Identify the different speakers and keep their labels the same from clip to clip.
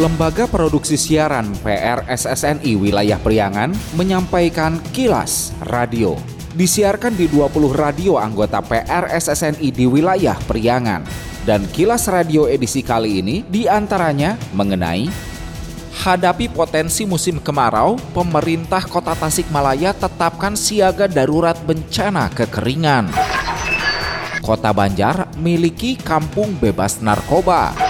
Speaker 1: Lembaga Produksi Siaran PRSSNI Wilayah Priangan menyampaikan kilas radio. Disiarkan di 20 radio anggota PRSSNI di wilayah Priangan. Dan kilas radio edisi kali ini di antaranya mengenai Hadapi potensi musim kemarau, pemerintah kota Tasikmalaya tetapkan siaga darurat bencana kekeringan. Kota Banjar miliki kampung bebas narkoba.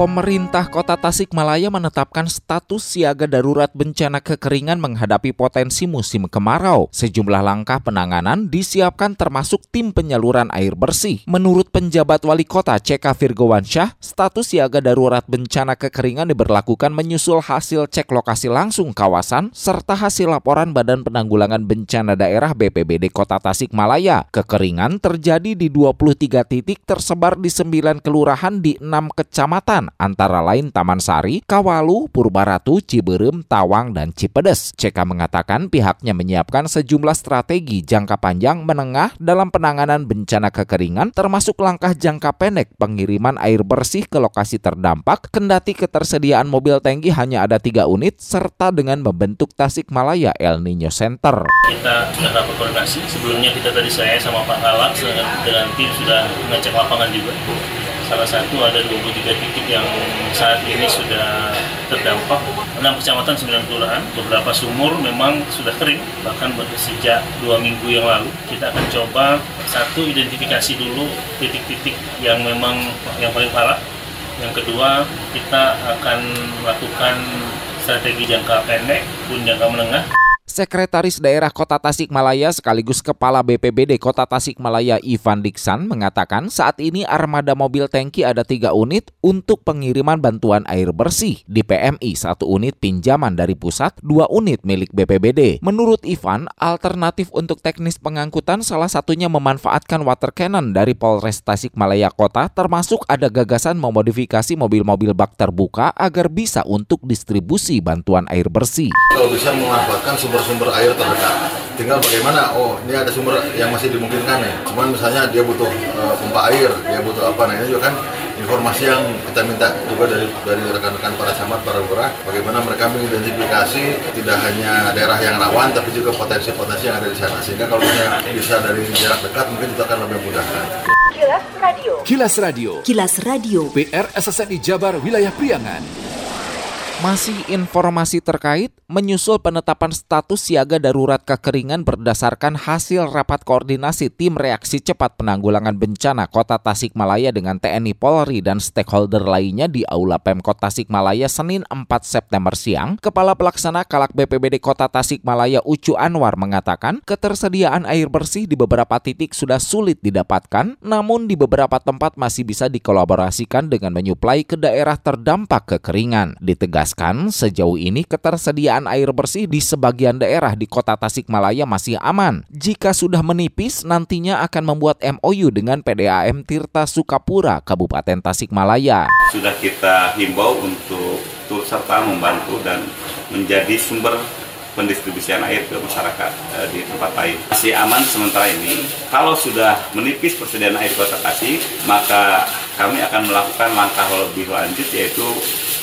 Speaker 1: Pemerintah Kota Tasikmalaya menetapkan status siaga darurat bencana kekeringan menghadapi potensi musim kemarau. Sejumlah langkah penanganan disiapkan termasuk tim penyaluran air bersih. Menurut penjabat wali kota CK Virgowansyah, status siaga darurat bencana kekeringan diberlakukan menyusul hasil cek lokasi langsung kawasan serta hasil laporan Badan Penanggulangan Bencana Daerah BPBD Kota Tasikmalaya. Kekeringan terjadi di 23 titik tersebar di 9 kelurahan di 6 kecamatan antara lain Taman Sari, Kawalu, Purbaratu, Ciberem, Tawang, dan Cipedes. CK mengatakan pihaknya menyiapkan sejumlah strategi jangka panjang menengah dalam penanganan bencana kekeringan termasuk langkah jangka pendek pengiriman air bersih ke lokasi terdampak kendati ketersediaan mobil tangki hanya ada tiga unit serta dengan membentuk Tasikmalaya El Nino Center.
Speaker 2: Kita dapat koordinasi. Sebelumnya kita tadi saya sama Pak Kalak dengan, tim sudah ngecek lapangan juga salah satu ada 23 titik yang saat ini sudah terdampak. 6 kecamatan 9 kelurahan beberapa sumur memang sudah kering bahkan sejak dua minggu yang lalu. Kita akan coba satu identifikasi dulu titik-titik yang memang yang paling parah. Yang kedua kita akan melakukan strategi jangka pendek pun jangka menengah
Speaker 1: Sekretaris Daerah Kota Tasikmalaya sekaligus Kepala BPBD Kota Tasikmalaya Ivan Diksan mengatakan saat ini armada mobil tangki ada tiga unit untuk pengiriman bantuan air bersih. Di PMI satu unit pinjaman dari pusat, dua unit milik BPBD. Menurut Ivan, alternatif untuk teknis pengangkutan salah satunya memanfaatkan water cannon dari Polres Tasikmalaya Kota termasuk ada gagasan memodifikasi mobil-mobil bak terbuka agar bisa untuk distribusi bantuan air bersih.
Speaker 3: Kalau bisa memanfaatkan sumber sumber air terdekat. Tinggal bagaimana, oh ini ada sumber yang masih dimungkinkan ya. Cuman misalnya dia butuh uh, pompa air, dia butuh apa, nah ini juga kan informasi yang kita minta juga dari dari rekan-rekan para camat, para lurah, bagaimana mereka mengidentifikasi tidak hanya daerah yang rawan, tapi juga potensi-potensi yang ada di sana. Sehingga kalau misalnya bisa dari jarak dekat, mungkin itu akan lebih mudah.
Speaker 4: Kilas Radio.
Speaker 5: Kilas Radio.
Speaker 6: Kilas Radio.
Speaker 5: PR SSNI Jabar Wilayah Priangan.
Speaker 1: Masih informasi terkait menyusul penetapan status siaga darurat kekeringan berdasarkan hasil rapat koordinasi tim reaksi cepat penanggulangan bencana Kota Tasikmalaya dengan TNI Polri dan stakeholder lainnya di Aula Pemkot Tasikmalaya Senin 4 September siang, Kepala Pelaksana Kalak BPBD Kota Tasikmalaya Ucu Anwar mengatakan ketersediaan air bersih di beberapa titik sudah sulit didapatkan, namun di beberapa tempat masih bisa dikolaborasikan dengan menyuplai ke daerah terdampak kekeringan. Ditegas menegaskan sejauh ini ketersediaan air bersih di sebagian daerah di kota Tasikmalaya masih aman. Jika sudah menipis, nantinya akan membuat MOU dengan PDAM Tirta Sukapura, Kabupaten Tasikmalaya.
Speaker 7: Sudah kita himbau untuk turut serta membantu dan menjadi sumber pendistribusian air ke masyarakat e, di tempat lain. Masih aman sementara ini. Kalau sudah menipis persediaan air kota Tasik, maka kami akan melakukan langkah lebih lanjut yaitu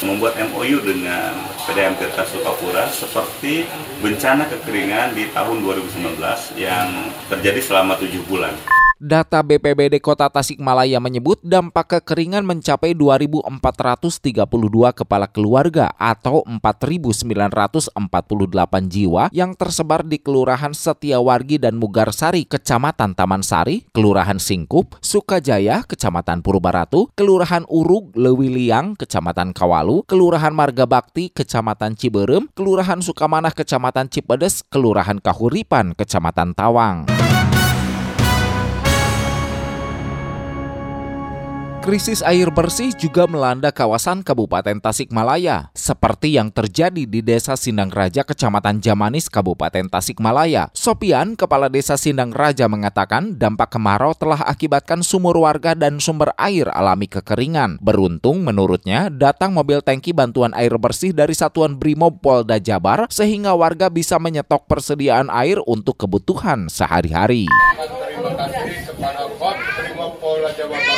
Speaker 7: membuat MOU dengan PDM Tirta Sukapura seperti bencana kekeringan di tahun 2019 yang terjadi selama tujuh bulan.
Speaker 1: Data BPBD Kota Tasikmalaya menyebut dampak kekeringan mencapai 2.432 kepala keluarga atau 4.948 jiwa yang tersebar di Kelurahan Setiawargi dan Mugarsari, Kecamatan Taman Sari, Kelurahan Singkup, Sukajaya, Kecamatan Purbaratu, Kelurahan Urug, Lewiliang, Kecamatan Kawalu, Kelurahan Marga Bakti, Kecamatan Ciberem, Kelurahan Sukamanah, Kecamatan Cipedes, Kelurahan Kahuripan, Kecamatan Tawang. Krisis air bersih juga melanda kawasan Kabupaten Tasikmalaya, seperti yang terjadi di Desa Sindang Raja, Kecamatan Jamanis, Kabupaten Tasikmalaya. Sopian, Kepala Desa Sindang Raja mengatakan dampak kemarau telah akibatkan sumur warga dan sumber air alami kekeringan. Beruntung menurutnya datang mobil tangki bantuan air bersih dari Satuan Brimob Polda Jabar sehingga warga bisa menyetok persediaan air untuk kebutuhan sehari-hari.
Speaker 6: Terima kasih kepada Polda Jawa Barat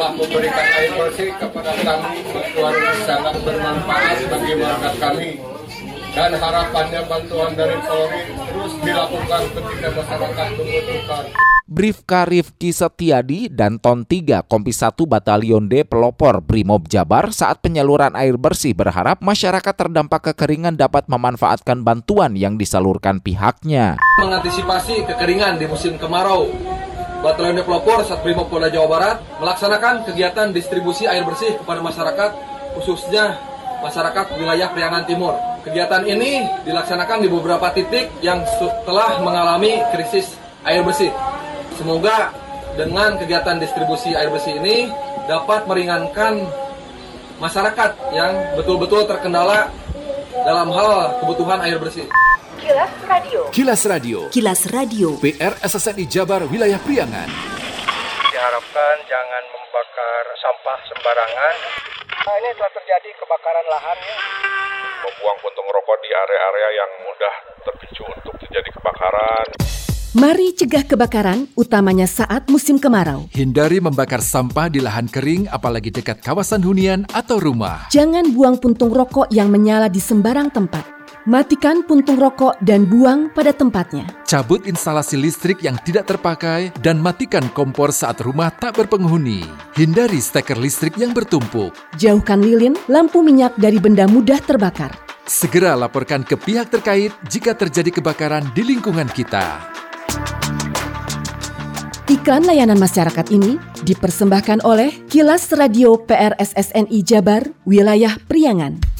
Speaker 6: telah memberikan air bersih kepada kami. Bantuan sangat bermanfaat bagi warga kami. Dan harapannya bantuan dari Polri terus dilakukan ketika masyarakat membutuhkan.
Speaker 1: Brifka Rifki Setiadi dan Ton 3 Kompi 1 Batalion D Pelopor Brimob Jabar saat penyaluran air bersih berharap masyarakat terdampak kekeringan dapat memanfaatkan bantuan yang disalurkan pihaknya.
Speaker 8: Mengantisipasi kekeringan di musim kemarau, Batalion D Pelopor Sat Brimob Polda Jawa Barat melaksanakan kegiatan distribusi air bersih kepada masyarakat khususnya masyarakat wilayah Priangan Timur. Kegiatan ini dilaksanakan di beberapa titik yang telah mengalami krisis air bersih. Semoga dengan kegiatan distribusi air bersih ini dapat meringankan masyarakat yang betul-betul terkendala dalam hal kebutuhan air bersih.
Speaker 4: Kilas Radio.
Speaker 5: Kilas Radio.
Speaker 9: Kilas Radio.
Speaker 5: PR SSNI Jabar Wilayah Priangan.
Speaker 6: Diharapkan jangan membakar sampah sembarangan. Nah, ini telah terjadi kebakaran lahan ya.
Speaker 10: Membuang puntung rokok di area-area yang mudah terpicu untuk terjadi kebakaran.
Speaker 9: Mari cegah kebakaran, utamanya saat musim kemarau.
Speaker 5: Hindari membakar sampah di lahan kering apalagi dekat kawasan hunian atau rumah.
Speaker 9: Jangan buang puntung rokok yang menyala di sembarang tempat. Matikan puntung rokok dan buang pada tempatnya.
Speaker 5: Cabut instalasi listrik yang tidak terpakai dan matikan kompor saat rumah tak berpenghuni. Hindari steker listrik yang bertumpuk.
Speaker 9: Jauhkan lilin, lampu minyak dari benda mudah terbakar.
Speaker 5: Segera laporkan ke pihak terkait jika terjadi kebakaran di lingkungan kita.
Speaker 9: Iklan layanan masyarakat ini dipersembahkan oleh Kilas Radio PRSSNI Jabar, Wilayah Priangan.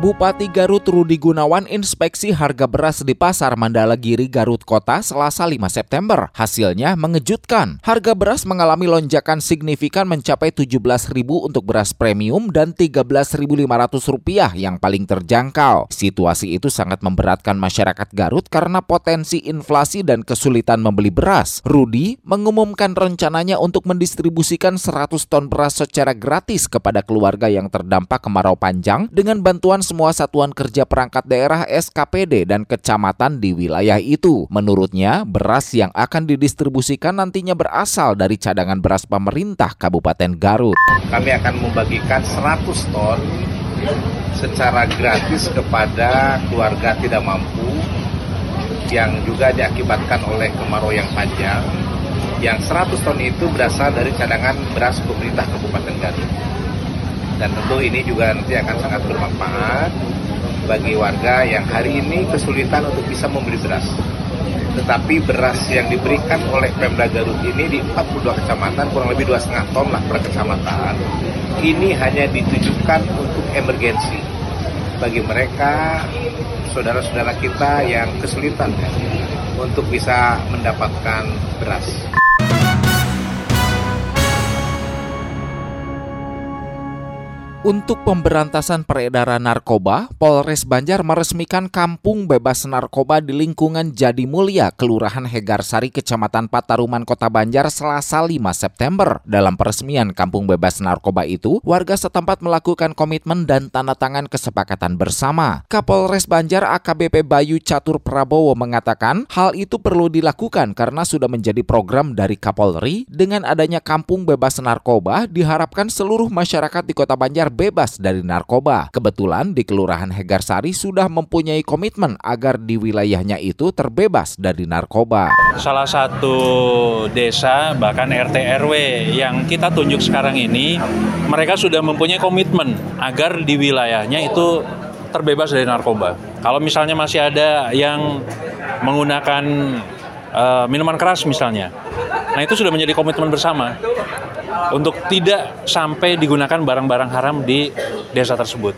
Speaker 1: Bupati Garut Rudi Gunawan inspeksi harga beras di Pasar Mandala Giri Garut Kota Selasa 5 September. Hasilnya mengejutkan. Harga beras mengalami lonjakan signifikan mencapai 17.000 untuk beras premium dan 13.500 rupiah yang paling terjangkau. Situasi itu sangat memberatkan masyarakat Garut karena potensi inflasi dan kesulitan membeli beras. Rudi mengumumkan rencananya untuk mendistribusikan 100 ton beras secara gratis kepada keluarga yang terdampak kemarau panjang dengan bantuan semua satuan kerja perangkat daerah SKPD dan kecamatan di wilayah itu. Menurutnya, beras yang akan didistribusikan nantinya berasal dari cadangan beras pemerintah Kabupaten Garut.
Speaker 11: Kami akan membagikan 100 ton secara gratis kepada keluarga tidak mampu yang juga diakibatkan oleh kemarau yang panjang. Yang 100 ton itu berasal dari cadangan beras pemerintah Kabupaten Garut dan tentu ini juga nanti akan sangat bermanfaat bagi warga yang hari ini kesulitan untuk bisa membeli beras. Tetapi beras yang diberikan oleh Pemda Garut ini di 42 kecamatan kurang lebih 2,5 ton lah per kecamatan. Ini hanya ditujukan untuk emergensi bagi mereka saudara-saudara kita yang kesulitan untuk bisa mendapatkan beras.
Speaker 1: Untuk pemberantasan peredaran narkoba, Polres Banjar meresmikan kampung bebas narkoba di lingkungan Jadi Mulia, Kelurahan Hegarsari, Kecamatan Pataruman, Kota Banjar, Selasa 5 September. Dalam peresmian kampung bebas narkoba itu, warga setempat melakukan komitmen dan tanda tangan kesepakatan bersama. Kapolres Banjar AKBP Bayu Catur Prabowo mengatakan hal itu perlu dilakukan karena sudah menjadi program dari Kapolri. Dengan adanya kampung bebas narkoba, diharapkan seluruh masyarakat di Kota Banjar bebas dari narkoba. Kebetulan di Kelurahan Hegarsari sudah mempunyai komitmen agar di wilayahnya itu terbebas dari narkoba.
Speaker 12: Salah satu desa bahkan RT RW yang kita tunjuk sekarang ini mereka sudah mempunyai komitmen agar di wilayahnya itu terbebas dari narkoba. Kalau misalnya masih ada yang menggunakan uh, minuman keras misalnya, nah itu sudah menjadi komitmen bersama untuk tidak sampai digunakan barang-barang haram di desa tersebut.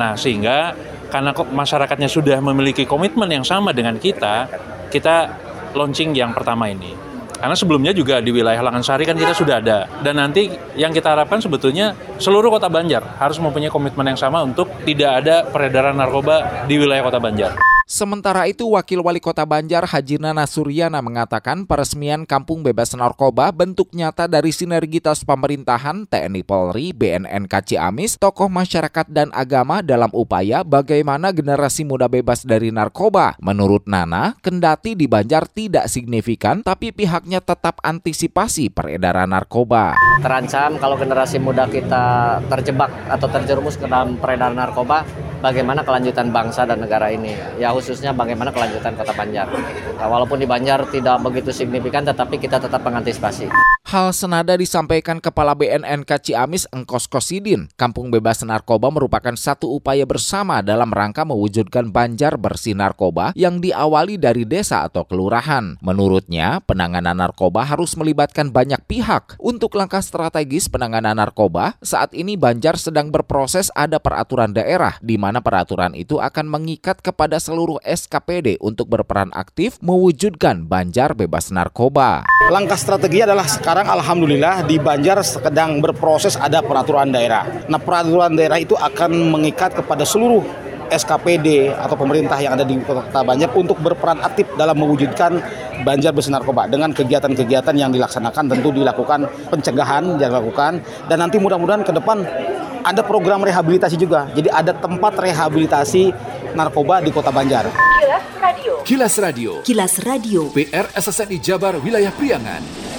Speaker 12: Nah sehingga karena masyarakatnya sudah memiliki komitmen yang sama dengan kita, kita launching yang pertama ini. Karena sebelumnya juga di wilayah Langansari kan kita sudah ada. Dan nanti yang kita harapkan sebetulnya seluruh kota Banjar harus mempunyai komitmen yang sama untuk tidak ada peredaran narkoba di wilayah kota Banjar.
Speaker 1: Sementara itu, Wakil Wali Kota Banjar Haji Nana Suryana mengatakan peresmian Kampung Bebas Narkoba bentuk nyata dari sinergitas pemerintahan, TNI Polri, BNN Ciamis, tokoh masyarakat dan agama dalam upaya bagaimana generasi muda bebas dari narkoba. Menurut Nana, kendati di Banjar tidak signifikan, tapi pihaknya tetap antisipasi peredaran narkoba.
Speaker 13: Terancam kalau generasi muda kita terjebak atau terjerumus ke dalam peredaran narkoba, bagaimana kelanjutan bangsa dan negara ini. Ya khususnya bagaimana kelanjutan Kota Banjar. Nah, walaupun di Banjar tidak begitu signifikan, tetapi kita tetap mengantisipasi.
Speaker 1: Hal senada disampaikan Kepala BNN Ciamis Engkos Kosidin. Kampung Bebas Narkoba merupakan satu upaya bersama dalam rangka mewujudkan Banjar bersih narkoba yang diawali dari desa atau kelurahan. Menurutnya, penanganan narkoba harus melibatkan banyak pihak. Untuk langkah strategis penanganan narkoba, saat ini Banjar sedang berproses ada peraturan daerah di mana peraturan itu akan mengikat kepada seluruh SKPD untuk berperan aktif mewujudkan Banjar bebas narkoba.
Speaker 14: Langkah strategi adalah sekarang alhamdulillah di Banjar sedang berproses ada peraturan daerah. Nah, peraturan daerah itu akan mengikat kepada seluruh SKPD atau pemerintah yang ada di Kota Banjar untuk berperan aktif dalam mewujudkan Banjar bersih narkoba dengan kegiatan-kegiatan yang dilaksanakan tentu dilakukan pencegahan yang dilakukan dan nanti mudah-mudahan ke depan ada program rehabilitasi juga. Jadi ada tempat rehabilitasi narkoba di Kota Banjar.
Speaker 5: Kilas Radio. Kilas Radio.
Speaker 9: Kilas Radio.
Speaker 5: PR SSNI Jabar Wilayah Priangan.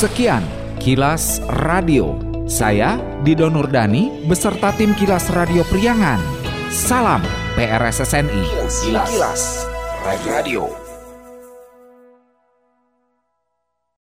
Speaker 1: Sekian Kilas Radio. Saya Dido Nurdani beserta tim Kilas Radio Priangan. Salam PRSSNI.
Speaker 5: Kilas, Kilas. Radio.